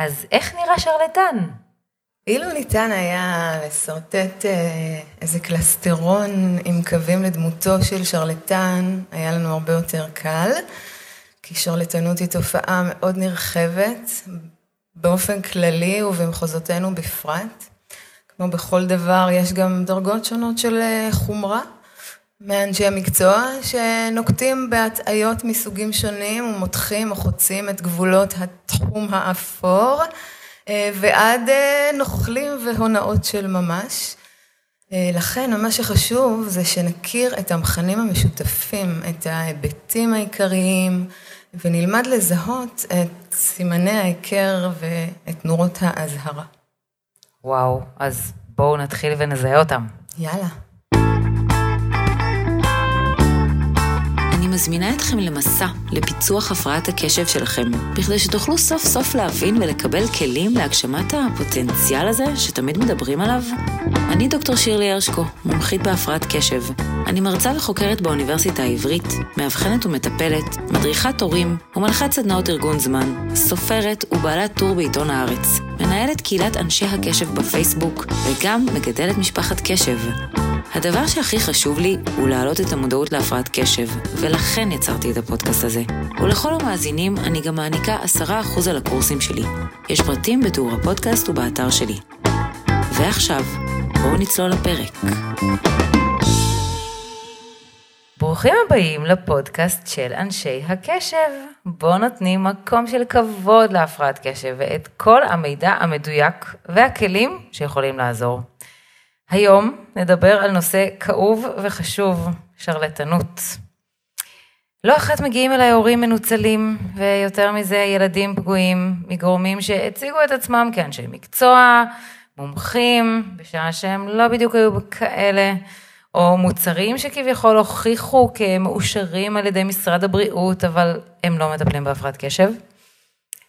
אז איך נראה שרלטן? אילו ניתן היה לשרטט אה, איזה קלסטרון עם קווים לדמותו של שרלטן, היה לנו הרבה יותר קל, כי שרלטנות היא תופעה מאוד נרחבת, באופן כללי ובמחוזותינו בפרט. כמו בכל דבר, יש גם דרגות שונות של אה, חומרה מאנשי המקצוע, שנוקטים בהטעיות מסוגים שונים ומותחים או חוצים את גבולות התחום האפור. אה, ועד אה, נוכלים והונאות של ממש. אה, לכן, מה שחשוב זה שנכיר את המכנים המשותפים, את ההיבטים העיקריים, ונלמד לזהות את סימני ההיכר ואת נורות האזהרה. וואו, אז בואו נתחיל ונזהה אותם. יאללה. מזמינה אתכם למסע לפיצוח הפרעת הקשב שלכם, בכדי שתוכלו סוף סוף להבין ולקבל כלים להגשמת הפוטנציאל הזה שתמיד מדברים עליו. אני דוקטור שירלי הרשקו, מומחית בהפרעת קשב. אני מרצה וחוקרת באוניברסיטה העברית, מאבחנת ומטפלת, מדריכת הורים ומלכת סדנאות ארגון זמן, סופרת ובעלת טור בעיתון הארץ, מנהלת קהילת אנשי הקשב בפייסבוק וגם מגדלת משפחת קשב. הדבר שהכי חשוב לי הוא להעלות את המודעות להפרעת קשב, ולכן יצרתי את הפודקאסט הזה. ולכל המאזינים אני גם מעניקה 10% על הקורסים שלי. יש פרטים בתיאור הפודקאסט ובאתר שלי. ועכשיו, בואו נצלול לפרק. ברוכים הבאים לפודקאסט של אנשי הקשב. בו נותנים מקום של כבוד להפרעת קשב ואת כל המידע המדויק והכלים שיכולים לעזור. היום נדבר על נושא כאוב וחשוב, שרלטנות. לא אחת מגיעים אליי הורים מנוצלים, ויותר מזה ילדים פגועים, מגורמים שהציגו את עצמם כאנשי מקצוע, מומחים, בשעה שהם לא בדיוק היו כאלה, או מוצרים שכביכול הוכיחו כמאושרים על ידי משרד הבריאות, אבל הם לא מטפלים בהפרעת קשב.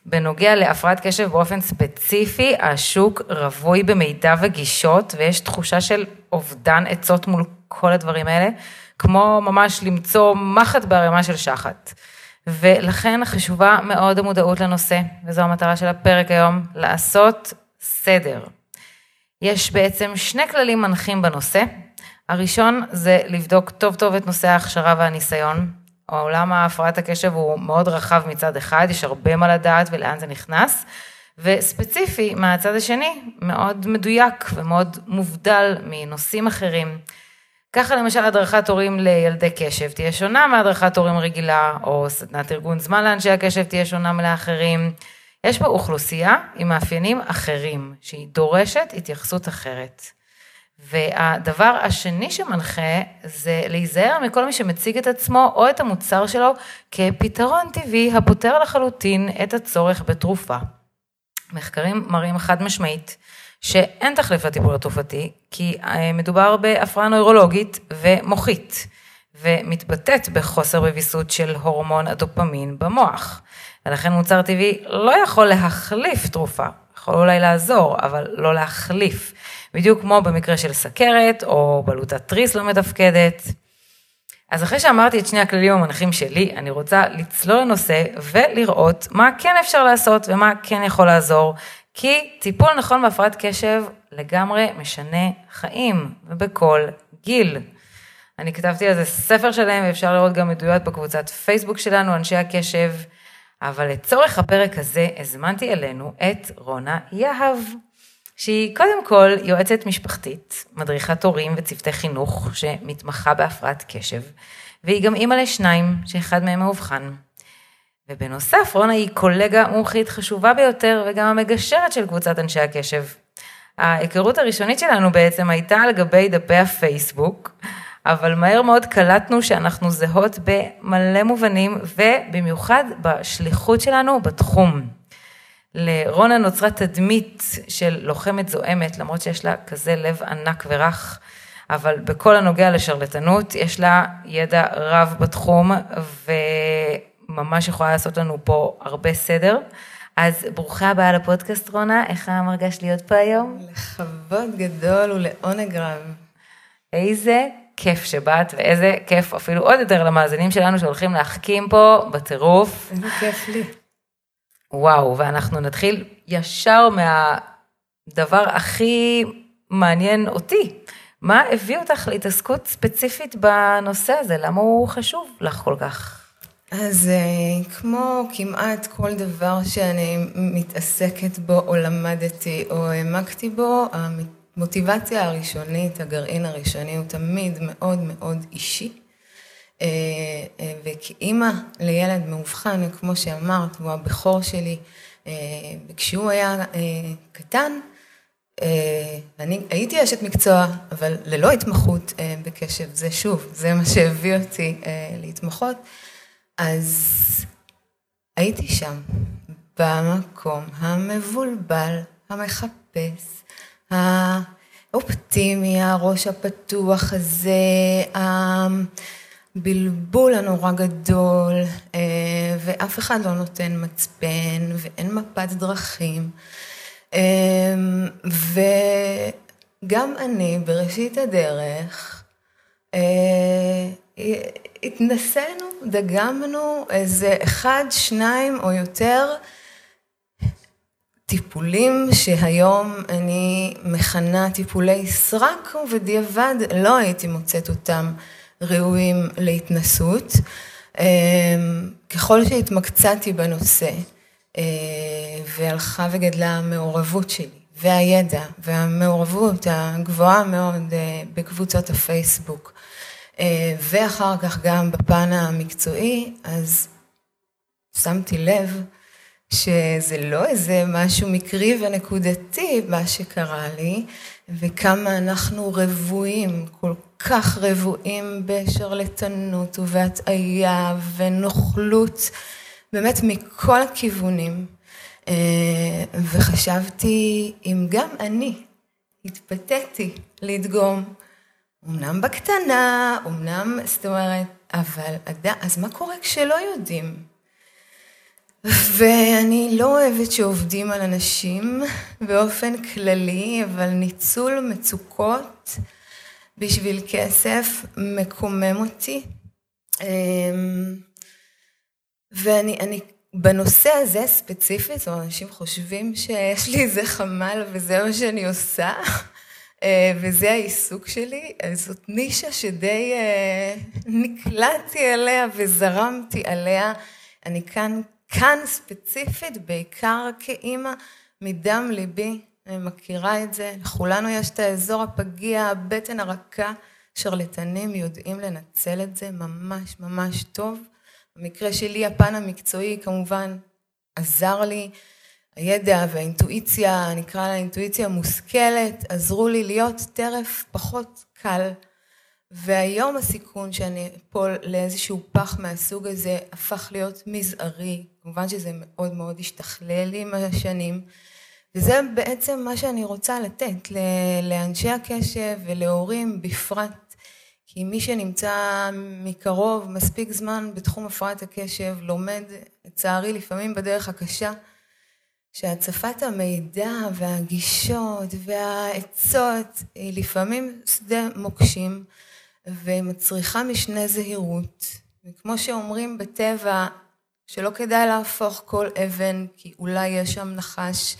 בנוגע להפרעת קשב באופן ספציפי, השוק רווי במידע וגישות, ויש תחושה של אובדן עצות מול כל הדברים האלה, כמו ממש למצוא מחט בערימה של שחת. ולכן חשובה מאוד המודעות לנושא, וזו המטרה של הפרק היום, לעשות סדר. יש בעצם שני כללים מנחים בנושא. הראשון זה לבדוק טוב טוב את נושא ההכשרה והניסיון, העולם ההפרעת הקשב הוא מאוד רחב מצד אחד, יש הרבה מה לדעת ולאן זה נכנס, וספציפי מהצד השני, מאוד מדויק ומאוד מובדל מנושאים אחרים. ככה למשל הדרכת הורים לילדי קשב תהיה שונה מהדרכת הורים רגילה, או סדנת ארגון זמן לאנשי הקשב תהיה שונה מלאחרים. יש פה אוכלוסייה עם מאפיינים אחרים, שהיא דורשת התייחסות אחרת. והדבר השני שמנחה זה להיזהר מכל מי שמציג את עצמו או את המוצר שלו כפתרון טבעי הפותר לחלוטין את הצורך בתרופה. מחקרים מראים חד משמעית שאין תחליף לטיפול התרופתי, כי אה, מדובר בהפרעה נוירולוגית ומוחית, ומתבטאת בחוסר בוויסות של הורמון הדופמין במוח. ולכן מוצר טבעי לא יכול להחליף תרופה, יכול אולי לעזור, אבל לא להחליף. בדיוק כמו במקרה של סכרת, או בלוטת תריס לא מתפקדת. אז אחרי שאמרתי את שני הכללים המנחים שלי, אני רוצה לצלול לנושא ולראות מה כן אפשר לעשות ומה כן יכול לעזור, כי טיפול נכון בהפרעת קשב לגמרי משנה חיים, ובכל גיל. אני כתבתי על זה ספר שלם, ואפשר לראות גם עדויות בקבוצת פייסבוק שלנו, אנשי הקשב, אבל לצורך הפרק הזה הזמנתי אלינו את רונה יהב. שהיא קודם כל יועצת משפחתית, מדריכת הורים וצוותי חינוך שמתמחה בהפרעת קשב, והיא גם אימא לשניים, שאחד מהם מאובחן. ובנוסף, רונה היא קולגה מומחית חשובה ביותר וגם המגשרת של קבוצת אנשי הקשב. ההיכרות הראשונית שלנו בעצם הייתה על גבי דפי הפייסבוק, אבל מהר מאוד קלטנו שאנחנו זהות במלא מובנים, ובמיוחד בשליחות שלנו בתחום. לרונה נוצרה תדמית של לוחמת זועמת, למרות שיש לה כזה לב ענק ורך, אבל בכל הנוגע לשרלטנות, יש לה ידע רב בתחום, וממש יכולה לעשות לנו פה הרבה סדר. אז ברוכה הבאה לפודקאסט, רונה, איך המרגש להיות פה היום? לכבוד גדול ולעונג רב. איזה כיף שבאת, ואיזה כיף אפילו עוד יותר למאזינים שלנו שהולכים להחכים פה בטירוף. איזה כיף לי. וואו, ואנחנו נתחיל ישר מהדבר הכי מעניין אותי. מה הביא אותך להתעסקות ספציפית בנושא הזה? למה הוא חשוב לך כל כך? אז אה, כמו כמעט כל דבר שאני מתעסקת בו או למדתי או העמקתי בו, המוטיבציה הראשונית, הגרעין הראשוני הוא תמיד מאוד מאוד אישי. אה, אה, וכאימא לילד מאובחן, כמו שאמרת, הוא הבכור שלי, וכשהוא היה קטן, אני הייתי אשת מקצוע, אבל ללא התמחות בקשב, זה שוב, זה מה שהביא אותי להתמחות. אז הייתי שם, במקום המבולבל, המחפש, האופטימי, הראש הפתוח הזה, הבלבול הנורא גדול, אה, ואף אחד לא נותן מצפן, ואין מפת דרכים. אה, וגם אני, בראשית הדרך, אה, התנסינו, דגמנו איזה אחד, שניים או יותר טיפולים שהיום אני מכנה טיפולי סרק, ובדיעבד לא הייתי מוצאת אותם ראויים להתנסות. אמ, ככל שהתמקצעתי בנושא, אה, והלכה וגדלה המעורבות שלי, והידע, והמעורבות הגבוהה מאוד אה, בקבוצות הפייסבוק, אה, ואחר כך גם בפן המקצועי, אז שמתי לב שזה לא איזה משהו מקרי ונקודתי מה שקרה לי, וכמה אנחנו רבועים, כל כך רבועים בשרלטנות ובהטעיה ונוכלות, באמת מכל הכיוונים. אה, וחשבתי אם גם אני התפתיתי לדגום אמנם בקטנה, אמנם, זאת אומרת, אבל אז מה קורה כשלא יודעים? ואני לא אוהבת שעובדים על אנשים באופן כללי, אבל ניצול מצוקות בשביל כסף מקומם אותי. אמ, ואני אני, בנושא הזה ספציפית, אומרת, אנשים חושבים שיש לי איזה חמ"ל וזה מה שאני עושה. אה, וזה העיסוק שלי, זאת נישה שדי אה, נקלעתי אליה וזרמתי עליה. אני כאן, כאן ספציפית, בעיקר כאימא, מדם ליבי, אני מכירה את זה. לכולנו יש את האזור הפגיע, הבטן הרכה, שרלטנים יודעים לנצל את זה ממש ממש טוב. במקרה שלי הפן המקצועי כמובן עזר לי. הידע והאינטואיציה, נקרא לה אינטואיציה מושכלת, עזרו לי להיות טרף פחות קל. והיום הסיכון שאני אפול לאיזשהו פח מהסוג הזה הפך להיות מזערי. כמובן שזה מאוד מאוד השתכלל עם השנים. וזה בעצם מה שאני רוצה לתת לאנשי הקשב ולהורים בפרט. כי מי שנמצא מקרוב מספיק זמן בתחום הפרעת הקשב, לומד, לצערי לפעמים בדרך הקשה, שהצפת המידע והגישות והעצות היא לפעמים שדה מוקשים ומצריכה משנה זהירות. וכמו שאומרים בטבע, שלא כדאי להפוך כל אבן כי אולי יש שם נחש,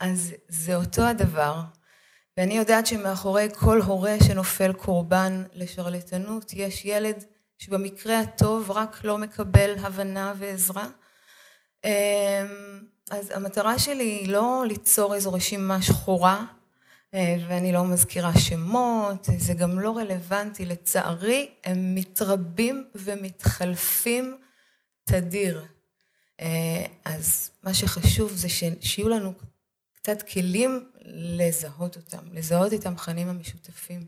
אז זה אותו הדבר. ואני יודעת שמאחורי כל הורה שנופל קורבן לשרלטנות יש ילד שבמקרה הטוב רק לא מקבל הבנה ועזרה. אמ, אז המטרה שלי היא לא ליצור איזו רשימה שחורה, אה, ואני לא מזכירה שמות, זה גם לא רלוונטי. לצערי, הם מתרבים ומתחלפים תדיר. אה, אז מה שחשוב זה שיהיו לנו קצת כלים לזהות אותם, לזהות את המכנים המשותפים.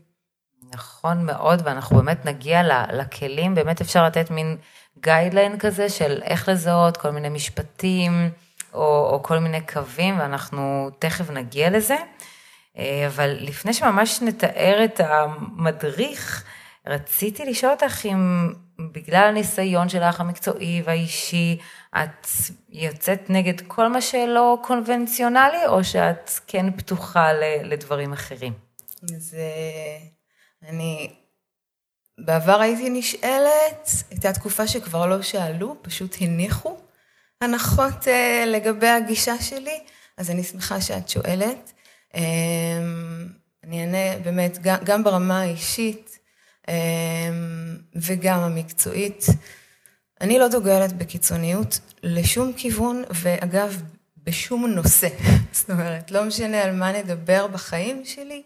נכון מאוד, ואנחנו באמת נגיע לכלים, באמת אפשר לתת מין גיידליין כזה של איך לזהות, כל מיני משפטים. או, או כל מיני קווים, ואנחנו תכף נגיע לזה. אה, אבל לפני שממש נתאר את המדריך, רציתי לשאול אותך אם בגלל הניסיון שלך המקצועי והאישי, את יוצאת נגד כל מה שלא קונבנציונלי, או שאת כן פתוחה לדברים אחרים? אז אה, אני בעבר הייתי נשאלת, הייתה תקופה שכבר לא שאלו, פשוט הניחו. הנחות uh, לגבי הגישה שלי, אז אני שמחה שאת שואלת. אמ, אני אענה באמת גם ברמה האישית וגם המקצועית. אני לא דוגלת בקיצוניות לשום כיוון, ואגב, בשום נושא. זאת אומרת, לא משנה על מה נדבר בחיים שלי,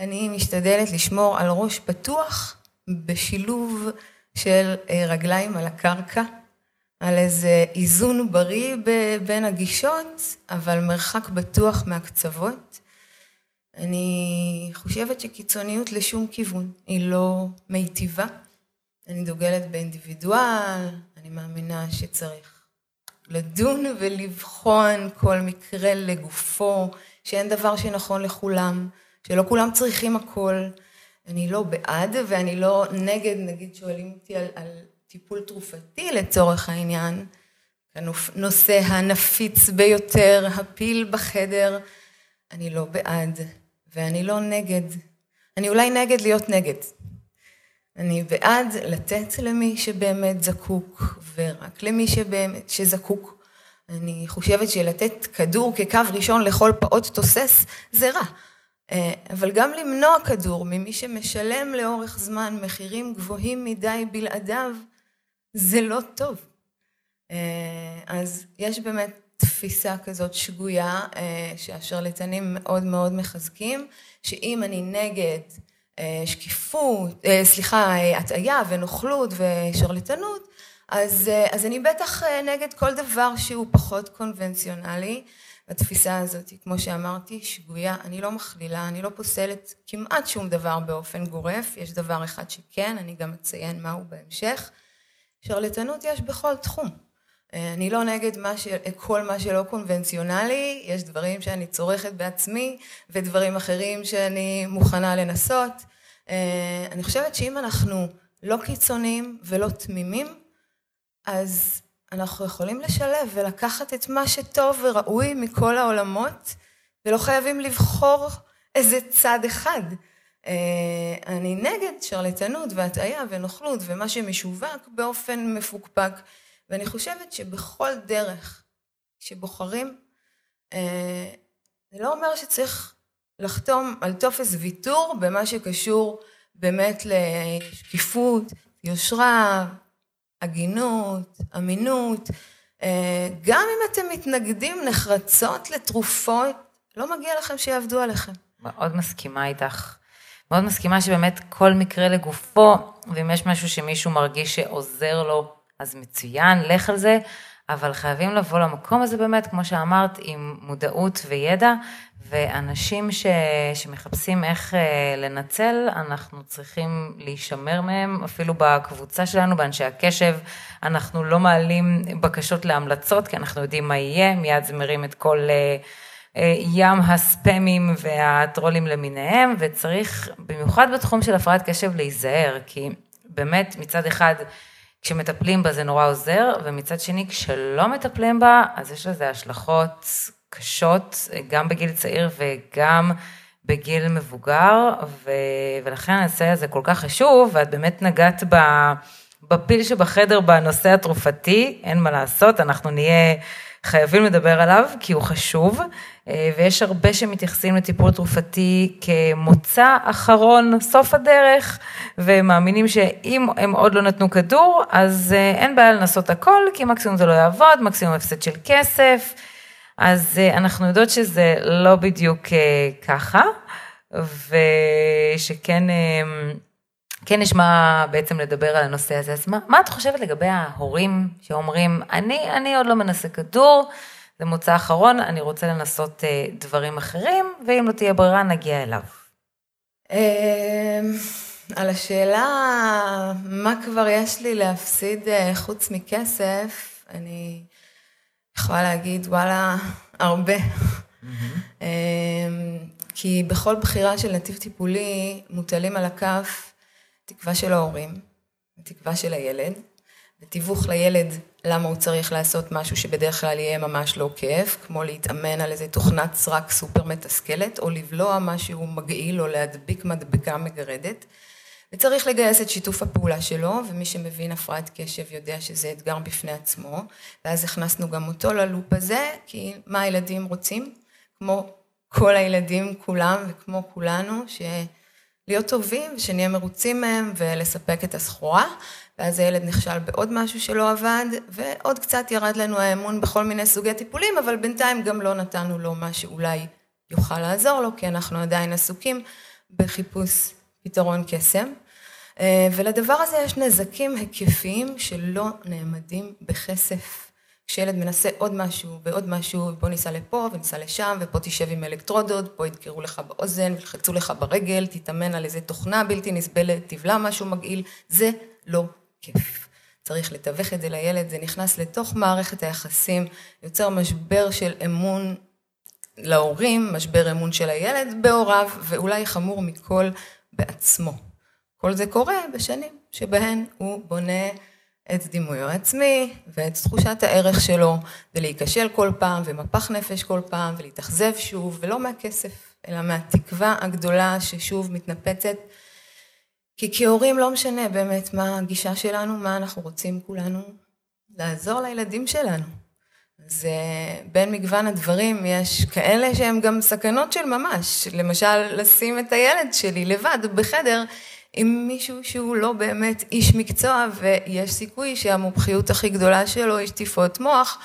אני משתדלת לשמור על ראש פתוח בשילוב של אה, רגליים על הקרקע, על איזה איזון בריא בין הגישות, אבל מרחק בטוח מהקצוות. אני חושבת שקיצוניות לשום כיוון היא לא מיטיבה. אני דוגלת באינדיבידואל, אני מאמינה שצריך לדון ולבחון כל מקרה לגופו, שאין דבר שנכון לכולם, שלא כולם צריכים הכל. אני לא בעד ואני לא נגד, נגיד שואלים אותי על, על טיפול תרופתי לצורך העניין, הנושא הנפיץ ביותר, הפיל בחדר, אני לא בעד ואני לא נגד. אני אולי נגד להיות נגד. אני בעד לתת למי שבאמת זקוק, ורק למי שבאמת שזקוק. אני חושבת שלתת כדור כקו ראשון לכל פעוט תוסס זה רע. אה, אבל גם למנוע כדור ממי שמשלם לאורך זמן מחירים גבוהים מדי בלעדיו, זה לא טוב. אה, אז יש באמת תפיסה כזאת שגויה, אה, שהשרלטנים מאוד מאוד מחזקים, שאם אני נגד שקיפות, סליחה, הטעיה ונוכלות ושרלטנות, אז, אז אני בטח נגד כל דבר שהוא פחות קונבנציונלי. התפיסה הזאת, כמו שאמרתי, שגויה, אני לא מכלילה, אני לא פוסלת כמעט שום דבר באופן גורף, יש דבר אחד שכן, אני גם אציין מהו בהמשך. שרלטנות יש בכל תחום. אה, אני לא נגד מה ש... כל מה שלא קונבנציונלי, יש דברים שאני צורכת בעצמי ודברים אחרים שאני מוכנה לנסות. אה, אני חושבת שאם אנחנו לא קיצוניים ולא תמימים, אז אנחנו יכולים לשלב ולקחת את מה שטוב וראוי מכל העולמות, ולא חייבים לבחור איזה צד אחד. אה, אני נגד שרלטנות והטעיה ונוכלות ומה שמשווק באופן מפוקפק, ואני חושבת שבכל דרך שבוחרים, אה, זה לא אומר שצריך לחתום על טופס ויתור במה שקשור באמת לשקיפות, יושרה, הגינות, אמינות. אה, גם אם אתם מתנגדים נחרצות לתרופות, לא מגיע לכם שיעבדו עליכם. מאוד מסכימה איתך. מאוד מסכימה שבאמת כל מקרה לגופו, ואם יש משהו שמישהו מרגיש שעוזר לו, אז מצוין, לך על זה, אבל חייבים לבוא למקום הזה באמת, כמו שאמרת, עם מודעות וידע, ואנשים ש, שמחפשים איך אה, לנצל, אנחנו צריכים להישמר מהם, אפילו בקבוצה שלנו, באנשי הקשב, אנחנו לא מעלים בקשות להמלצות, כי אנחנו יודעים מה יהיה, מיד זה מרים את כל אה, אה, ים הספמים והטרולים למיניהם, וצריך, במיוחד בתחום של הפרעת קשב, להיזהר, כי באמת מצד אחד, כשמטפלים בה זה נורא עוזר, ומצד שני, כשלא מטפלים בה, אז יש לזה השלכות קשות, גם בגיל צעיר וגם בגיל מבוגר, ו... ולכן הנושא הזה כל כך חשוב, ואת באמת נגעת ב... בפיל שבחדר בנושא התרופתי, אין מה לעשות, אנחנו נהיה חייבים לדבר עליו, כי הוא חשוב, ויש הרבה שמתייחסים לטיפול תרופתי כמוצא אחרון, סוף הדרך, ומאמינים שאם הם עוד לא נתנו כדור, אז אין בעיה לנסות הכל, כי מקסימום זה לא יעבוד, מקסימום הפסד של כסף. אז אה, אנחנו יודעות שזה לא בדיוק אה, ככה, ושכן אה, כן יש מה בעצם לדבר על הנושא הזה. אז מה, מה את חושבת לגבי ההורים שאומרים, אני, אני עוד לא מנסה כדור, זה מוצא אחרון, אני רוצה לנסות דברים אחרים, ואם לא תהיה ברירה, נגיע אליו. על השאלה מה כבר יש לי להפסיד חוץ מכסף, אני יכולה להגיד, וואלה, הרבה. אמ, כי בכל בחירה של נתיב טיפולי מוטלים על הכף תקווה של ההורים, תקווה של הילד, ותיווך לילד למה הוא צריך לעשות משהו שבדרך כלל יהיה ממש לא כיף, כמו להתאמן על איזה תוכנת סרק סופר מתסכלת, או לבלוע משהו מגעיל או להדביק מדבקה מגרדת. וצריך לגייס את שיתוף הפעולה שלו, ומי שמבין הפרעת קשב יודע שזה אתגר בפני עצמו, ואז הכנסנו גם אותו ללופ הזה, כי מה הילדים רוצים? כמו כל הילדים כולם וכמו כולנו, להיות טובים, ושנהיה מרוצים מהם ולספק את הסחורה, ואז הילד נכשל בעוד משהו שלא עבד, ועוד קצת ירד לנו האמון בכל מיני סוגי טיפולים, אבל בינתיים גם לא נתנו לו מה שאולי יוכל לעזור לו, כי אנחנו עדיין עסוקים בחיפוש פתרון קסם. אה, ולדבר הזה יש נזקים היקפיים שלא נעמדים בכסף. כשילד מנסה עוד משהו ועוד משהו, בוא ניסע לפה וניסע לשם, ופה תשב עם אלקטרודות, פה ידקרו לך באוזן, וילחצו לך ברגל, תתאמן על איזה תוכנה בלתי נסבלת, תבלע משהו מגעיל, זה לא כיף. צריך לתווך את זה לילד, זה נכנס לתוך מערכת היחסים, יוצר משבר של אמון להורים, משבר אמון של הילד בהוריו, ואולי חמור מכל בעצמו. כל זה קורה בשנים שבהן הוא בונה את דימויו העצמי ואת תחושת הערך שלו, ולהיכשל כל פעם, ומפח נפש כל פעם, ולהתאכזב שוב, ולא מהכסף, אלא מהתקווה הגדולה ששוב מתנפצת. כי כהורים לא משנה באמת מה הגישה שלנו, מה אנחנו רוצים כולנו לעזור לילדים שלנו. אז בין מגוון הדברים יש כאלה שהם גם סכנות של ממש, למשל לשים את הילד שלי לבד בחדר עם מישהו שהוא לא באמת איש מקצוע ויש סיכוי שהמומחיות הכי גדולה שלו היא שטיפות מוח,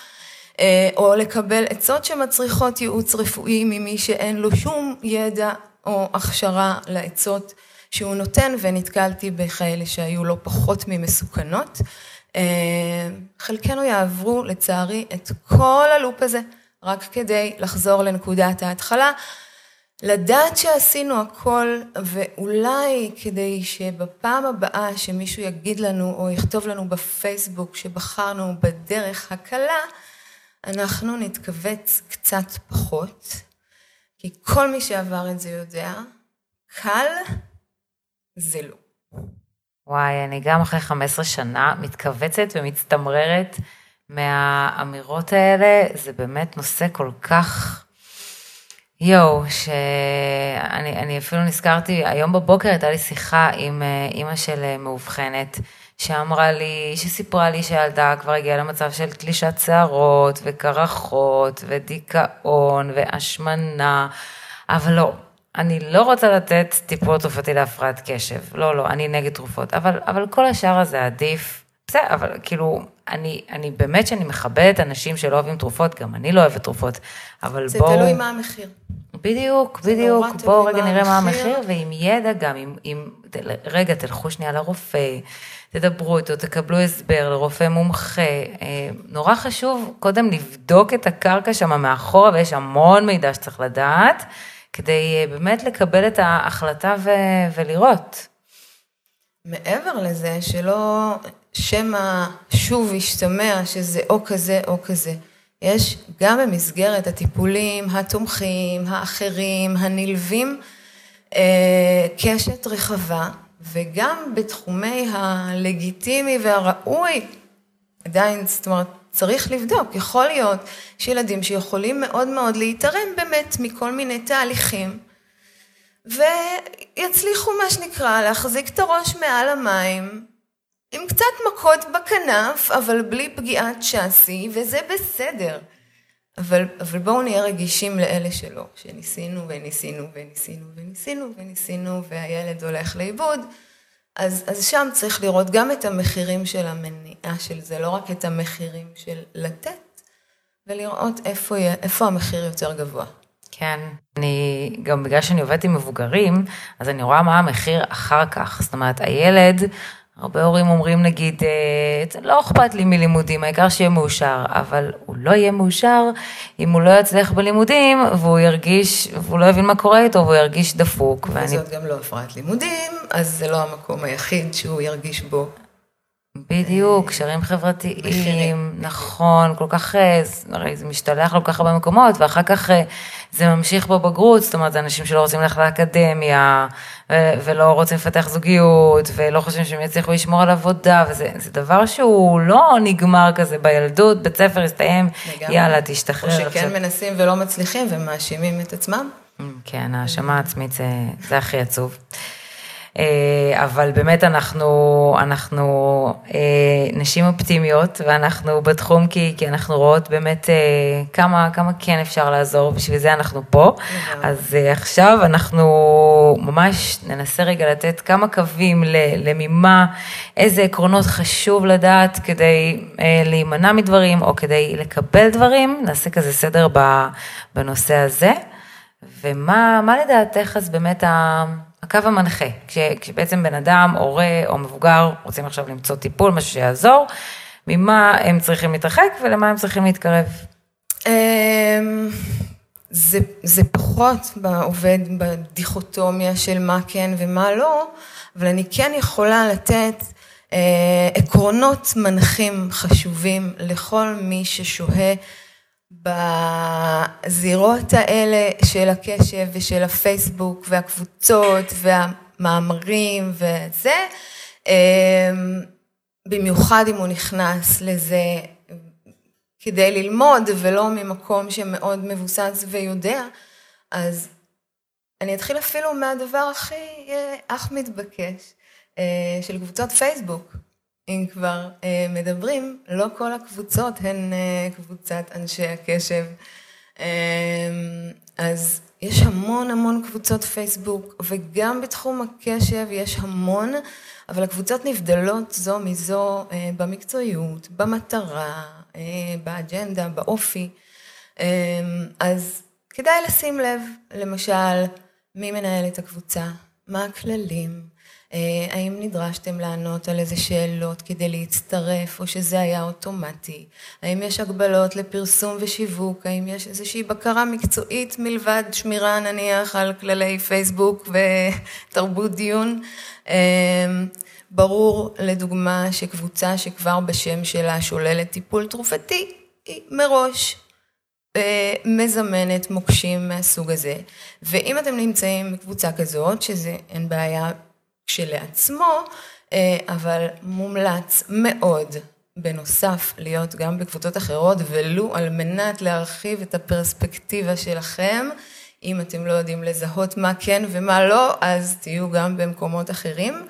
אה, או לקבל עצות שמצריכות ייעוץ רפואי ממי שאין לו שום ידע או הכשרה לעצות שהוא נותן, ונתקלתי בכאלה שהיו לא פחות ממסוכנות. אה, חלקנו יעברו לצערי את כל הלופ הזה רק כדי לחזור לנקודת ההתחלה. לדעת שעשינו הכל, ואולי כדי שבפעם הבאה שמישהו יגיד לנו או יכתוב לנו בפייסבוק שבחרנו בדרך הקלה, אנחנו נתכווץ קצת פחות, כי כל מי שעבר את זה יודע, קל זה לא. וואי, אני גם אחרי 15 שנה מתכווצת ומצטמררת מהאמירות האלה, זה באמת נושא כל כך יואו, שאני אפילו נזכרתי, היום בבוקר הייתה לי שיחה עם אה, אימא של אה, מאובחנת, שאמרה לי, שסיפרה לי שהילדה כבר הגיעה למצב של תלישת שערות, וקרחות, ודיכאון, והשמנה, אבל לא, אני לא רוצה לתת טיפול תרופתי להפרעת קשב, לא, לא, אני נגד תרופות, אבל, אבל כל השאר הזה עדיף, בסדר, אבל כאילו, אני, אני באמת שאני מכבדת אנשים שלא אוהבים תרופות, גם אני לא אוהבת תרופות, אבל זה בואו... זה תלוי מה המחיר. בדיוק, בדיוק. בואו רגע נראה מה המחיר, ועם ידע גם, עם, עם... רגע, תלכו שנייה לרופא, תדברו איתו, תקבלו הסבר לרופא מומחה. אה, נורא חשוב קודם לבדוק את הקרקע שם מאחורה, ויש המון מידע שצריך לדעת, כדי אה, באמת לקבל את ההחלטה ו... ולראות. מעבר לזה, שלא שמא שוב ישתמע שזה או כזה או כזה. יש גם במסגרת הטיפולים התומכים, האחרים, הנלווים, אה, קשת רחבה, וגם בתחומי הלגיטימי והראוי, עדיין, זאת אומרת, צריך לבדוק, יכול להיות שילדים שיכולים מאוד מאוד להתערם באמת מכל מיני תהליכים, ויצליחו מה שנקרא להחזיק את הראש מעל המים, עם קצת מכות בכנף, אבל בלי פגיעת צ'אסי, וזה בסדר. אבל, אבל בואו נהיה רגישים לאלה שלא, שניסינו וניסינו וניסינו וניסינו וניסינו, והילד הולך לאיבוד. אז, אז שם צריך לראות גם את המחירים של המניעה של זה, לא רק את המחירים של לתת, ולראות איפה, איפה המחיר יותר גבוה. כן, אני, גם בגלל שאני עובדת עם מבוגרים, אז אני רואה מה המחיר אחר כך. זאת אומרת, הילד הרבה הורים אומרים נגיד, אה, לא אכפת לי מלימודים, העיקר שיהיה מאושר, אבל הוא לא יהיה מאושר אם הוא לא יצליח בלימודים והוא ירגיש, והוא לא יבין מה קורה איתו והוא ירגיש דפוק. וזאת ואני... גם לא הפרעת לימודים, אז זה לא המקום היחיד שהוא ירגיש בו בדיוק, קשרים חברתיים, מחירים. נכון, כל כך, אה, הרי זה משתלח כל כך הרבה מקומות, ואחר כך אה, זה ממשיך בבגרות, זאת אומרת, זה אנשים שלא רוצים ללכת לאקדמיה, ולא רוצים לפתח זוגיות, ולא חושבים שהם יצליחו לשמור על עבודה, וזה דבר שהוא לא נגמר כזה בילדות, בית ספר הסתיים, יאללה, תשתחרר. או שכן עכשיו. מנסים ולא מצליחים ומאשימים את עצמם. כן, האשמה עצמית זה, זה הכי עצוב. אה, אבל באמת אנחנו, אנחנו נשים אופטימיות ואנחנו בתחום כי, כי אנחנו רואות באמת כמה, כמה כן אפשר לעזור, בשביל זה אנחנו פה. אז עכשיו אנחנו ממש ננסה רגע לתת כמה קווים לממה, איזה עקרונות חשוב לדעת כדי להימנע מדברים או כדי לקבל דברים, נעשה כזה סדר בנושא הזה. ומה לדעתך אז באמת הקו המנחה, כש, כשבעצם בן אדם, הורה או מבוגר, רוצים עכשיו למצוא טיפול, משהו שיעזור, ממה הם צריכים להתרחק ולמה הם צריכים להתקרב? אמ, זה, זה פחות עובד בדיכוטומיה של מה כן ומה לא, אבל אני כן יכולה לתת אה, עקרונות מנחים חשובים לכל מי ששוהה בזירות האלה של הקשב ושל הפייסבוק והקבוצות והמאמרים וזה, אמ, במיוחד אם הוא נכנס לזה כדי ללמוד ולא ממקום שמאוד מבוסס ויודע, אז אני אתחיל אפילו מהדבר הכי אה, אך מתבקש אה, של קבוצות פייסבוק. אם כבר אה, מדברים, לא כל הקבוצות הן אה, קבוצת אנשי הקשב. אה, אז יש המון המון קבוצות פייסבוק, וגם בתחום הקשב יש המון, אבל הקבוצות נבדלות זו מזו אה, במקצועיות, במטרה, אה, באג'נדה, באופי. אה, אז כדאי לשים לב, למשל, מי מנהל את הקבוצה, מה הכללים, האם נדרשתם לענות על איזה שאלות כדי להצטרף, או שזה היה אוטומטי? האם יש הגבלות לפרסום ושיווק? האם יש איזושהי בקרה מקצועית מלבד שמירה נניח על כללי פייסבוק ותרבות דיון? אה, ברור, לדוגמה, שקבוצה שכבר בשם שלה שוללת טיפול תרופתי, היא מראש אה, מזמנת מוקשים מהסוג הזה. ואם אתם נמצאים בקבוצה כזאת, שזה אין בעיה כשלעצמו, אה, אבל מומלץ מאוד בנוסף להיות גם בקבוצות אחרות, ולו על מנת להרחיב את הפרספקטיבה שלכם. אם אתם לא יודעים לזהות מה כן ומה לא, אז תהיו גם במקומות אחרים.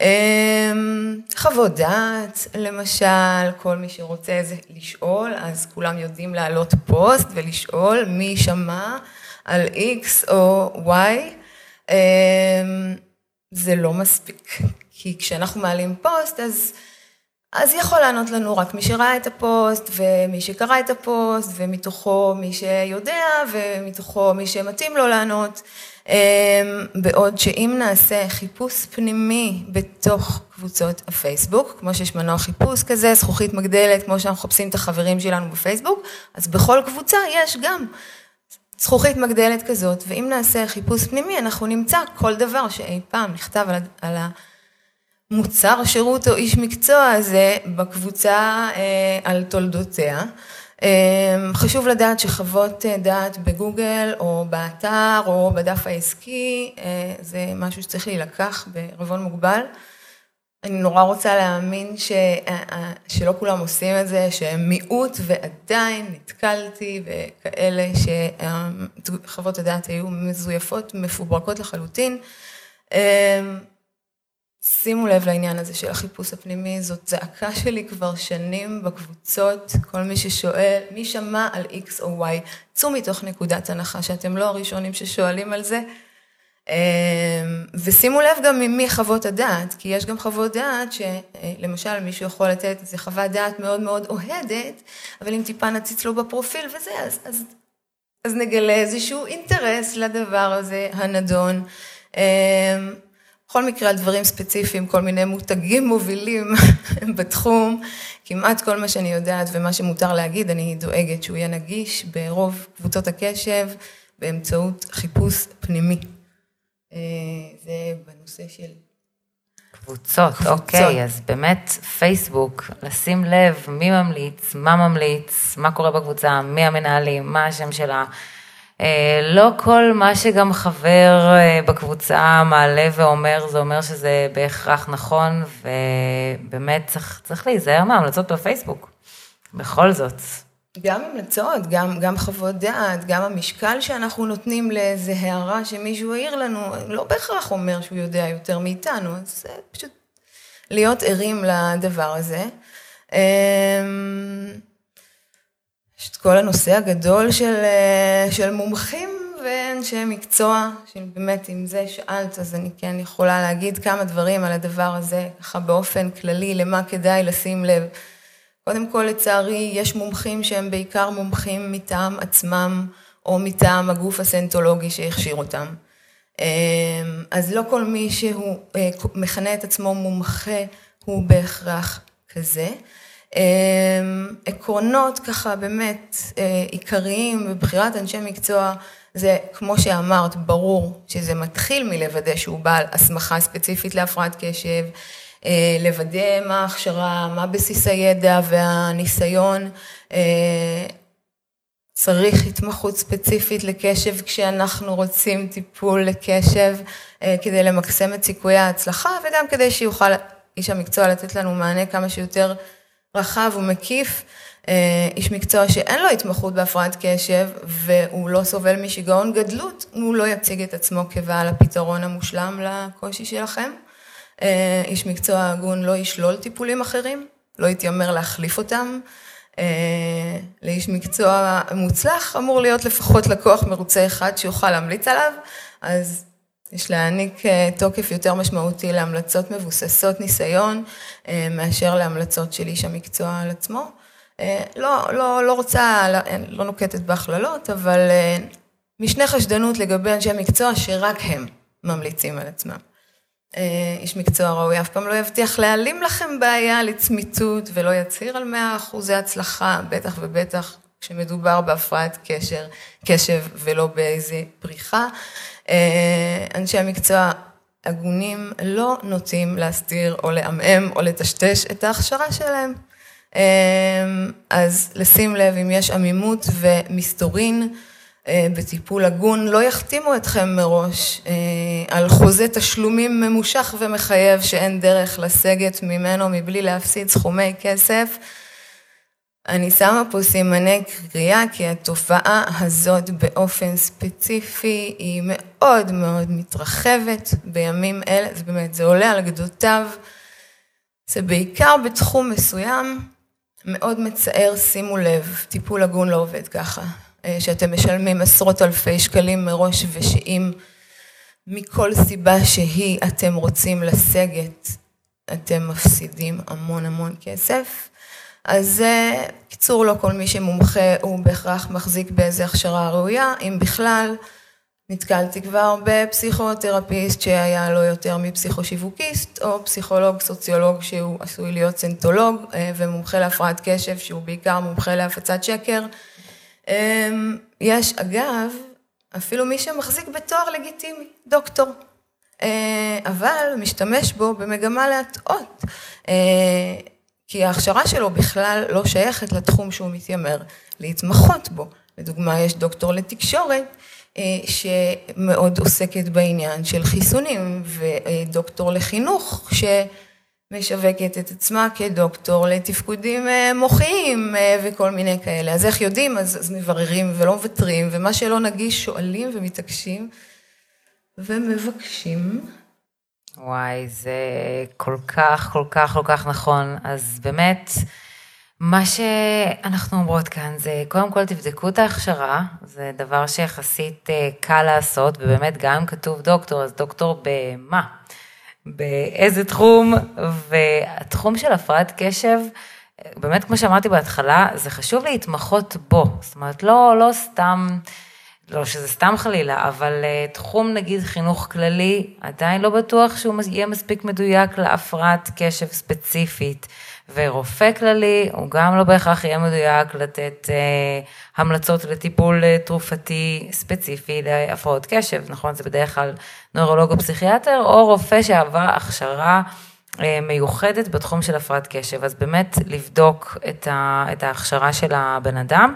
אמ, חוות דעת, למשל, כל מי שרוצה איזה לשאול, אז כולם יודעים להעלות פוסט ולשאול מי שמע על X או Y. זה לא מספיק, כי כשאנחנו מעלים פוסט, אז, אז יכול לענות לנו רק מי שראה את הפוסט, ומי שקרא את הפוסט, ומתוכו מי שיודע, ומתוכו מי שמתאים לו לענות. אמ, בעוד שאם נעשה חיפוש פנימי בתוך קבוצות הפייסבוק, כמו שיש מנוע חיפוש כזה, זכוכית מגדלת, כמו שאנחנו מחפשים את החברים שלנו בפייסבוק, אז בכל קבוצה יש גם זכוכית מגדלת כזאת, ואם נעשה חיפוש פנימי, אנחנו נמצא כל דבר שאי פעם נכתב על, על המוצר, שירות או איש מקצוע הזה בקבוצה אה, על תולדותיה. אה, חשוב לדעת שחוות אה, דעת בגוגל או באתר או בדף העסקי, אה, זה משהו שצריך להילקח בערבון מוגבל. אני נורא רוצה להאמין ש... שלא כולם עושים את זה, שהם מיעוט ועדיין נתקלתי בכאלה שחוות הדעת היו מזויפות, מפוברקות לחלוטין. אמ, שימו לב לעניין הזה של החיפוש הפנימי, זאת זעקה שלי כבר שנים בקבוצות, כל מי ששואל, מי שמע על X או Y, צאו מתוך נקודת הנחה שאתם לא הראשונים ששואלים על זה. אמ, ושימו לב גם ממי חוות הדעת, כי יש גם חוות דעת שלמשל מישהו יכול לתת איזה חוות דעת מאוד מאוד אוהדת, אבל אם טיפה נציץ לו בפרופיל וזה, אז, אז, אז נגלה איזשהו אינטרס לדבר הזה הנדון. אמ, בכל מקרה על דברים ספציפיים, כל מיני מותגים מובילים בתחום, כמעט כל מה שאני יודעת ומה שמותר להגיד, אני דואגת שהוא יהיה נגיש ברוב קבוצות הקשב באמצעות חיפוש פנימי. אה, זה בנושא של... קבוצות, קבוצות, אוקיי, אז באמת פייסבוק, לשים לב מי ממליץ, מה ממליץ, מה קורה בקבוצה, מי המנהלים, מה השם שלה. אה, לא כל מה שגם חבר אה, בקבוצה מעלה ואומר, זה אומר שזה בהכרח נכון, ובאמת צריך, צריך להיזהר מההמלצות בפייסבוק, בכל זאת. גם המלצות, גם, גם חוות דעת, גם המשקל שאנחנו נותנים לאיזה הערה שמישהו העיר לנו, לא בהכרח אומר שהוא יודע יותר מאיתנו, אז זה פשוט להיות ערים לדבר הזה. אמ, יש את כל הנושא הגדול של, אה, של מומחים ואנשי מקצוע, שבאמת אם זה שאלת אז אני כן יכולה להגיד כמה דברים על הדבר הזה, ככה באופן כללי, למה כדאי לשים לב. קודם כל, לצערי, יש מומחים שהם בעיקר מומחים מטעם עצמם, או מטעם הגוף הסנטולוגי שהכשיר אותם. אמ, אז לא כל מי שהוא אה, מכנה את עצמו מומחה הוא בהכרח כזה. אמ, עקרונות ככה באמת אה, עיקריים בבחירת אנשי מקצוע זה כמו שאמרת, ברור שזה מתחיל מלוודא שהוא בעל הסמכה ספציפית להפרעת קשב, לוודא מה ההכשרה, מה בסיס הידע והניסיון. אה, צריך התמחות ספציפית לקשב כשאנחנו רוצים טיפול לקשב אה, כדי למקסם את סיכויי ההצלחה וגם כדי שיוכל איש המקצוע לתת לנו מענה כמה שיותר רחב ומקיף. איש מקצוע שאין לו התמחות בהפרעת קשב והוא לא סובל משיגעון גדלות, הוא לא יציג את עצמו כבעל הפתרון המושלם לקושי שלכם. אה, איש מקצוע הגון לא ישלול טיפולים אחרים, לא יתיימר להחליף אותם. אה, לאיש מקצוע מוצלח אמור להיות לפחות לקוח מרוצה אחד שיוכל להמליץ עליו, אז יש להעניק אה, תוקף יותר משמעותי להמלצות מבוססות ניסיון מאשר להמלצות של איש המקצוע על עצמו. לא, לא, לא רוצה, לא נוקטת בהכללות, אבל משנה חשדנות לגבי אנשי מקצוע שרק הם ממליצים על עצמם. אה, איש מקצוע ראוי אף פעם לא יבטיח להעלים לכם בעיה לצמיתות ולא יצהיר על 100% הצלחה, בטח ובטח כשמדובר בהפרעת קשר, קשב ולא באיזה פריחה. אה, אנשי המקצוע הגונים לא נוטים להסתיר או לעמעם או לטשטש את ההכשרה שלהם. אה, אז לשים לב אם יש עמימות ומסתורין, בטיפול הגון, לא יחתימו אתכם מראש אה, על חוזה תשלומים ממושך ומחייב שאין דרך לסגת ממנו מבלי להפסיד סכומי כסף. אני שמה פה סימני קריאה כי התופעה הזאת באופן ספציפי היא מאוד מאוד מתרחבת בימים אלה, זה באמת, זה עולה על גדותיו. זה בעיקר בתחום מסוים, מאוד מצער, שימו לב, טיפול הגון לא עובד ככה. אה, שאתם משלמים עשרות אלפי שקלים מראש ושאם מכל סיבה שהיא אתם רוצים לסגת, אתם מפסידים המון המון כסף. אז אה, קיצור, לא כל מי שמומחה הוא בהכרח מחזיק באיזה הכשרה ראויה, אם בכלל. נתקלתי כבר בפסיכותרפיסט שהיה לו יותר מפסיכושיווקיסט, או פסיכולוג סוציולוג שהוא עשוי להיות סנטולוג אה, ומומחה להפרעת קשב שהוא בעיקר מומחה להפצת שקר. אמ, יש אגב, אפילו מי שמחזיק בתואר לגיטימי, דוקטור, אה, אבל משתמש בו במגמה להטעות, אה, כי ההכשרה שלו בכלל לא שייכת לתחום שהוא מתיימר להתמחות בו. לדוגמה, יש דוקטור לתקשורת, אה, שמאוד עוסקת בעניין של חיסונים, ודוקטור לחינוך, ש... משווקת את עצמה כדוקטור לתפקודים אה, מוחיים אה, וכל מיני כאלה. אז איך יודעים? אז, אז מבררים ולא מוותרים, ומה שלא נגיש שואלים ומתעקשים ומבקשים. וואי, זה כל כך, כל כך, כל כך נכון. אז באמת, מה שאנחנו אומרות כאן זה, קודם כל תבדקו את ההכשרה, זה דבר שיחסית אה, קל לעשות, ובאמת גם אם כתוב דוקטור, אז דוקטור במה? באיזה תחום, והתחום של הפרעת קשב, באמת כמו שאמרתי בהתחלה, זה חשוב להתמחות בו, זאת אומרת לא, לא סתם, לא שזה סתם חלילה, אבל uh, תחום נגיד חינוך כללי, עדיין לא בטוח שהוא יהיה מספיק מדויק להפרעת קשב ספציפית. ורופא כללי, הוא גם לא בהכרח יהיה מדויק לתת אה, המלצות לטיפול אה, תרופתי ספציפי להפרעות קשב, נכון? זה בדרך כלל נוירולוג או פסיכיאטר, או רופא שעבר הכשרה אה, מיוחדת בתחום של הפרעת קשב. אז באמת לבדוק את, ה, את ההכשרה של הבן אדם.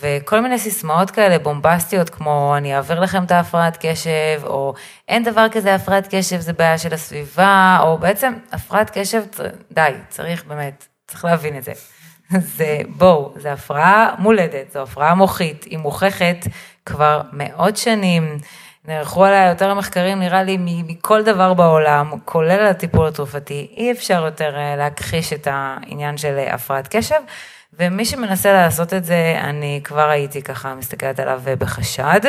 וכל מיני סיסמאות כאלה בומבסטיות, כמו אני אעביר לכם את ההפרעת קשב, או אין דבר כזה הפרעת קשב, זה בעיה של הסביבה, או בעצם הפרעת קשב, די, צריך באמת, צריך להבין את זה. זה, בואו, זו הפרעה מולדת, זו הפרעה מוחית, היא מוכחת כבר מאות שנים. נערכו עליה יותר מחקרים, נראה לי, מכל דבר בעולם, כולל הטיפול התרופתי. אי אפשר יותר אה, להכחיש את העניין של אה, הפרעת קשב, ומי שמנסה לעשות את זה, אני כבר הייתי ככה מסתכלת עליו אה, בחשד.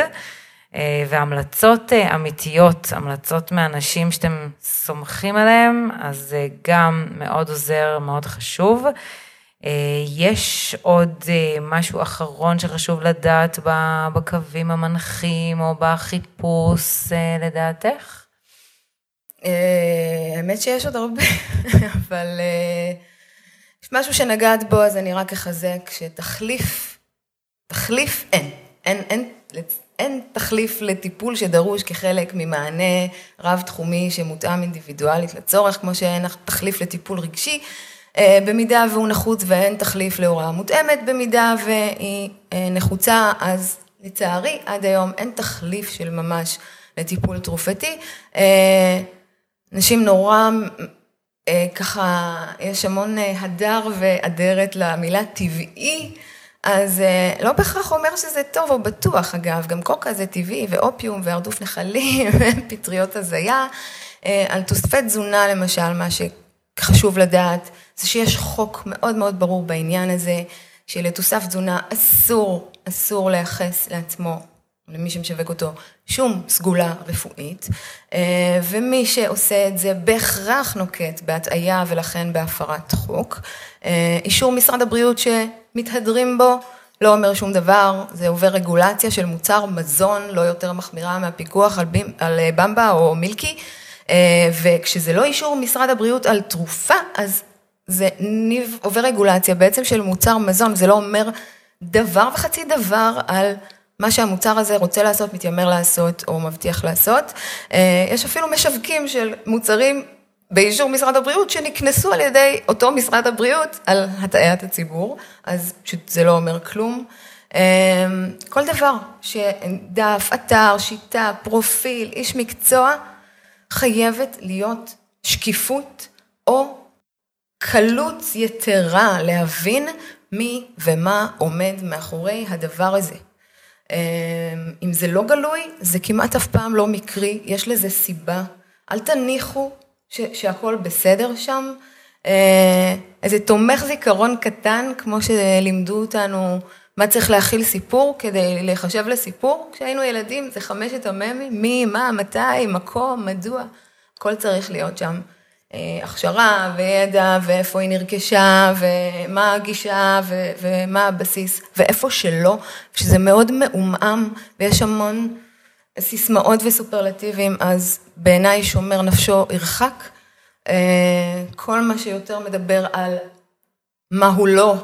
והמלצות אמיתיות, המלצות מאנשים שאתם סומכים עליהם, אז זה גם מאוד עוזר, מאוד חשוב. אה, יש עוד אה, משהו אחרון שחשוב לדעת בקווים המנחים או בחיפוש אה, לדעתך? האמת שיש עוד הרבה, אבל משהו שנגעת בו, אז אני רק אחזק שתחליף, תחליף אין. אין, אין, אין תחליף לטיפול שדרוש כחלק ממענה רב-תחומי שמותאם אינדיבידואלית לצורך, כמו שאין תחליף לטיפול רגשי. אה, במידה והוא נחוץ ואין תחליף להוראה מותאמת, במידה והיא אה, נחוצה, אז לצערי עד היום אין תחליף של ממש לטיפול תרופתי. אה, אנשים נורא, ככה, יש המון הדר ואדרת למילה טבעי. אז לא בהכרח אומר שזה טוב או בטוח, אגב, גם קוקה זה טבעי, ואופיום, והרדוף נחלים, פטריות הזיה. על תוספי תזונה, למשל, מה שחשוב לדעת, זה שיש חוק מאוד מאוד ברור בעניין הזה, שלתוסף תזונה אסור, אסור לייחס לעצמו, למי שמשווק אותו, שום סגולה רפואית, אה, ומי שעושה את זה בהכרח נוקט בהטעיה ולכן בהפרת חוק. אה, אישור משרד הבריאות שמתהדרים בו, לא אומר שום דבר, זה עובר רגולציה של מוצר מזון לא יותר מחמירה מהפיקוח על, בימ, על אה, במבה או מילקי, וכשזה לא אישור משרד הבריאות על תרופה, אז זה ניב, עובר רגולציה בעצם של מוצר מזון, זה לא אומר דבר וחצי דבר על מה שהמוצר הזה רוצה לעשות, מתיימר לעשות או מבטיח לעשות. אה, יש אפילו משווקים של מוצרים באישור משרד הבריאות שנקנסו על ידי אותו משרד הבריאות על הטעיית הציבור, אז פשוט זה לא אומר כלום. אה, כל דבר שדף, אתר, שיטה, פרופיל, איש מקצוע, חייבת להיות שקיפות או קלות יתרה להבין מי ומה עומד מאחורי הדבר הזה. אמ, אם זה לא גלוי, זה כמעט אף פעם לא מקרי, יש לזה סיבה. אל תניחו ש- שהכל בסדר שם. אה, איזה תומך זיכרון קטן, כמו שלימדו אותנו מה צריך להכיל סיפור כדי להיחשב לסיפור. כשהיינו ילדים זה חמשת המ"מים, מי, מה, מתי, מקום, מדוע, הכל צריך להיות שם. הכשרה וידע ואיפה היא נרכשה ומה הגישה ומה הבסיס ואיפה שלא, שזה מאוד מעומעם ויש המון סיסמאות וסופרלטיבים, אז בעיניי שומר נפשו ירחק. אה, כל מה שיותר מדבר על מה הוא לא,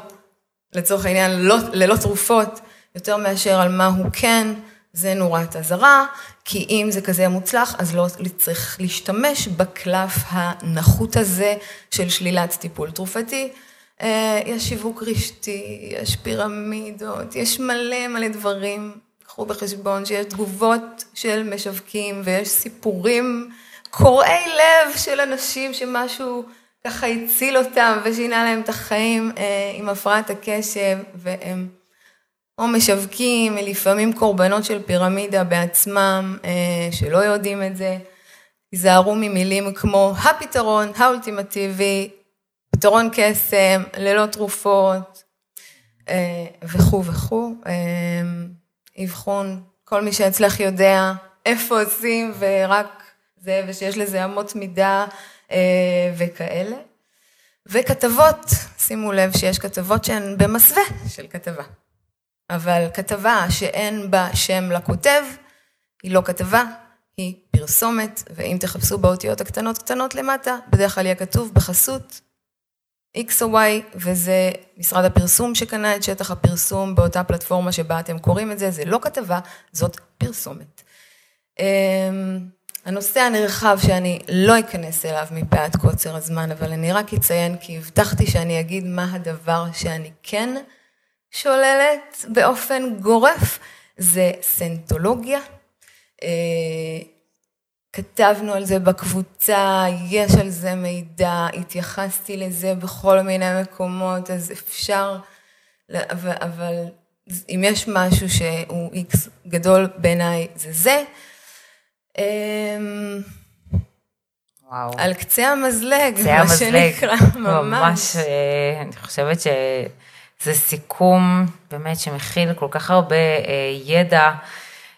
לצורך העניין לא, ללא תרופות, יותר מאשר על מה הוא כן, זה נורת אזהרה, כי אם זה כזה מוצלח, אז לא צריך להשתמש בקלף הנחות הזה של שלילת טיפול תרופתי. אה, יש שיווק רשתי, יש פירמידות, יש מלא מלא דברים. קחו בחשבון שיש תגובות של משווקים ויש סיפורים קורעי לב של אנשים שמשהו ככה הציל אותם ושינה להם את החיים אה, עם הפרעת הקשב, והם או משווקים, לפעמים קורבנות של פירמידה בעצמם, אה, שלא יודעים את זה. היזהרו ממילים כמו הפתרון האולטימטיבי, פתרון קסם, ללא תרופות, אה, וכו' וכו'. אה, אבחון, כל מי שאצלך יודע איפה עושים ורק זה, ושיש לזה אמות מידה וכאלה. וכתבות, שימו לב שיש כתבות שהן במסווה של כתבה. אבל כתבה שאין בה שם לכותב, היא לא כתבה, היא פרסומת, ואם תחפשו באותיות הקטנות קטנות למטה, בדרך כלל יהיה כתוב בחסות X או Y, וזה משרד הפרסום שקנה את שטח הפרסום באותה פלטפורמה שבה אתם קוראים את זה, זה לא כתבה, זאת פרסומת. אמ, הנושא הנרחב שאני לא אכנס אליו מפאת קוצר הזמן, אבל אני רק אציין כי הבטחתי שאני אגיד מה הדבר שאני כן שוללת באופן גורף זה סנטולוגיה. אה, כתבנו על זה בקבוצה, יש על זה מידע, התייחסתי לזה בכל מיני מקומות, אז אפשר, אבל, אבל אם יש משהו שהוא איקס גדול בעיניי, זה זה. אמ, וואו. על קצה המזלג, קצה מה המזלג. שנקרא, ממש. ממש, אה, אני חושבת שזה סיכום באמת שמכיל כל כך הרבה אה, ידע,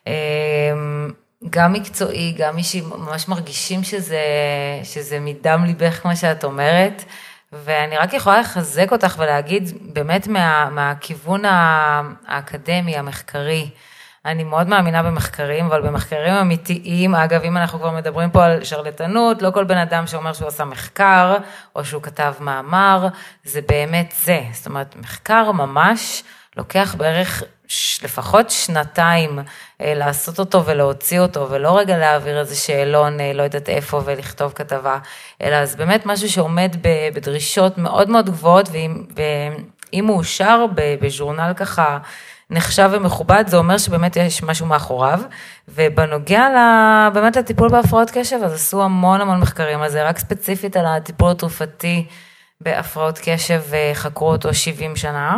אה, גם מקצועי, גם מי שממש מרגישים שזה, שזה מדם ליבך, כמו שאת אומרת. ואני רק יכולה לחזק אותך ולהגיד, באמת מה, מהכיוון האקדמי, המחקרי, אני מאוד מאמינה במחקרים, אבל במחקרים אמיתיים, אגב, אם אנחנו כבר מדברים פה על שרלטנות, לא כל בן אדם שאומר שהוא עשה מחקר, או שהוא כתב מאמר, זה באמת זה. זאת אומרת, מחקר ממש לוקח בערך לפחות שנתיים אה, לעשות אותו ולהוציא אותו, ולא רגע להעביר איזה שאלון, אה, לא יודעת איפה, ולכתוב כתבה, אלא זה באמת משהו שעומד בדרישות מאוד מאוד גבוהות, ואם, ואם אושר בז'ורנל ככה, נחשב ומכובד, זה אומר שבאמת יש משהו מאחוריו. ובנוגע באמת לטיפול בהפרעות קשב, אז עשו המון המון מחקרים על זה, רק ספציפית על הטיפול התרופתי בהפרעות קשב, חקרו אותו 70 שנה.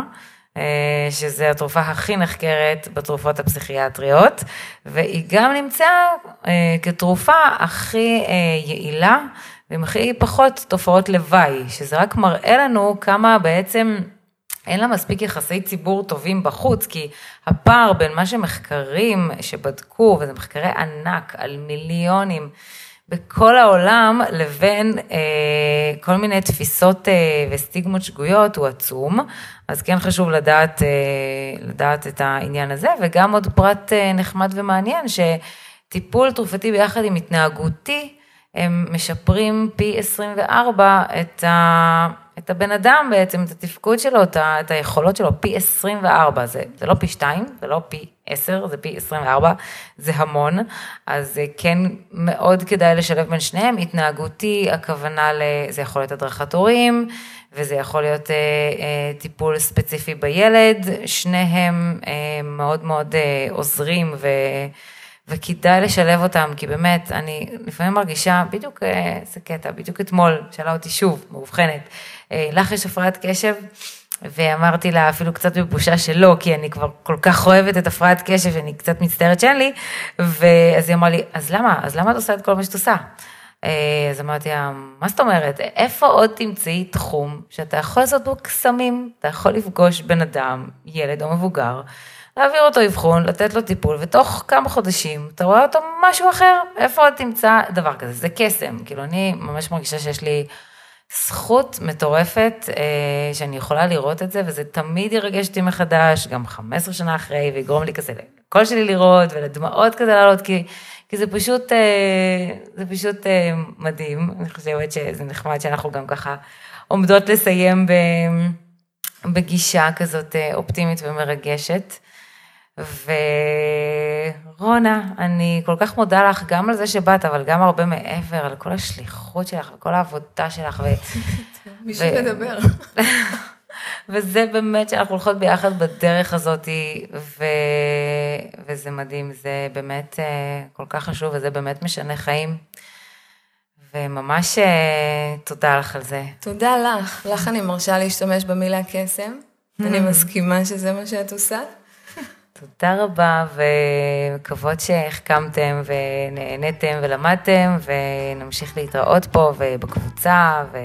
אה, שזה התרופה הכי נחקרת בתרופות הפסיכיאטריות, והיא גם נמצאה אה, כתרופה הכי אה, יעילה ועם הכי פחות תופעות לוואי, שזה רק מראה לנו כמה בעצם אין לה מספיק יחסי ציבור טובים בחוץ, כי הפער בין מה שמחקרים שבדקו, וזה מחקרי ענק על מיליונים, בכל העולם לבין אה, כל מיני תפיסות אה, וסטיגמות שגויות הוא עצום, אז כן חשוב לדעת, אה, לדעת את העניין הזה, וגם עוד פרט אה, נחמד ומעניין, שטיפול תרופתי ביחד עם התנהגותי, הם משפרים פי 24 את, ה, את הבן אדם בעצם, את התפקוד שלו, את, היכולות שלו, פי 24, זה, זה לא פי 2, זה לא פי 10, זה פי 24, זה המון, אז כן מאוד כדאי לשלב בין שניהם, התנהגותי, הכוונה, זה יכול להיות הדרכת הורים, וזה יכול להיות אה, אה, טיפול ספציפי בילד, שניהם אה, מאוד מאוד אה, עוזרים ו... וכדאי לשלב אותם, כי באמת, אני לפעמים מרגישה, בדיוק, אה, קטע, בדיוק אתמול, שאלה אותי שוב, מאובחנת, אה, לך יש הפרעת קשב? ואמרתי לה אפילו קצת בבושה שלא, כי אני כבר כל כך אוהבת את הפרעת קשב, שאני קצת מצטערת שאין לי, ואז היא אמרה לי, אז למה? אז למה את עושה את כל מה שאת עושה? אה, אז אמרתי לה, מה זאת אומרת? איפה עוד תמצאי תחום שאתה יכול לעשות בו קסמים, אתה יכול לפגוש בן אדם, ילד או מבוגר, להעביר אותו אבחון, לתת לו טיפול, ותוך כמה חודשים אתה רואה אותו משהו אחר, איפה עוד תמצא דבר כזה? זה קסם, כאילו אני ממש מרגישה שיש לי זכות מטורפת אה, שאני יכולה לראות את זה, וזה תמיד ירגש אותי מחדש, גם 15 שנה אחרי, ויגרום לי כזה לקול שלי לראות ולדמעות כזה לעלות, כי, כי זה פשוט, אה, זה פשוט אה, מדהים, אני חושבת שזה נחמד שאנחנו גם ככה עומדות לסיים ב, בגישה כזאת אה, אופטימית ומרגשת. ורונה, אני כל כך מודה לך גם על זה שבאת, אבל גם הרבה מעבר, על כל השליחות שלך, על כל העבודה שלך. ו... מי שמדבר. וזה באמת שאנחנו הולכות ביחד בדרך הזאת, ו... וזה מדהים, זה באמת אה, כל כך חשוב, וזה באמת משנה חיים. וממש אה, תודה לך על זה. תודה לך, לך אני מרשה להשתמש במילה קסם. אני מסכימה שזה מה שאת עושה. תודה רבה, וכבוד שהחכמתם ונהניתם ולמדתם, ונמשיך להתראות פה ובקבוצה, ו...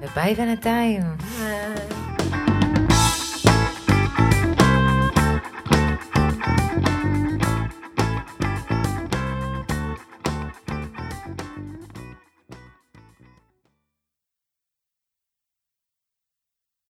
וביי בינתיים. ביי.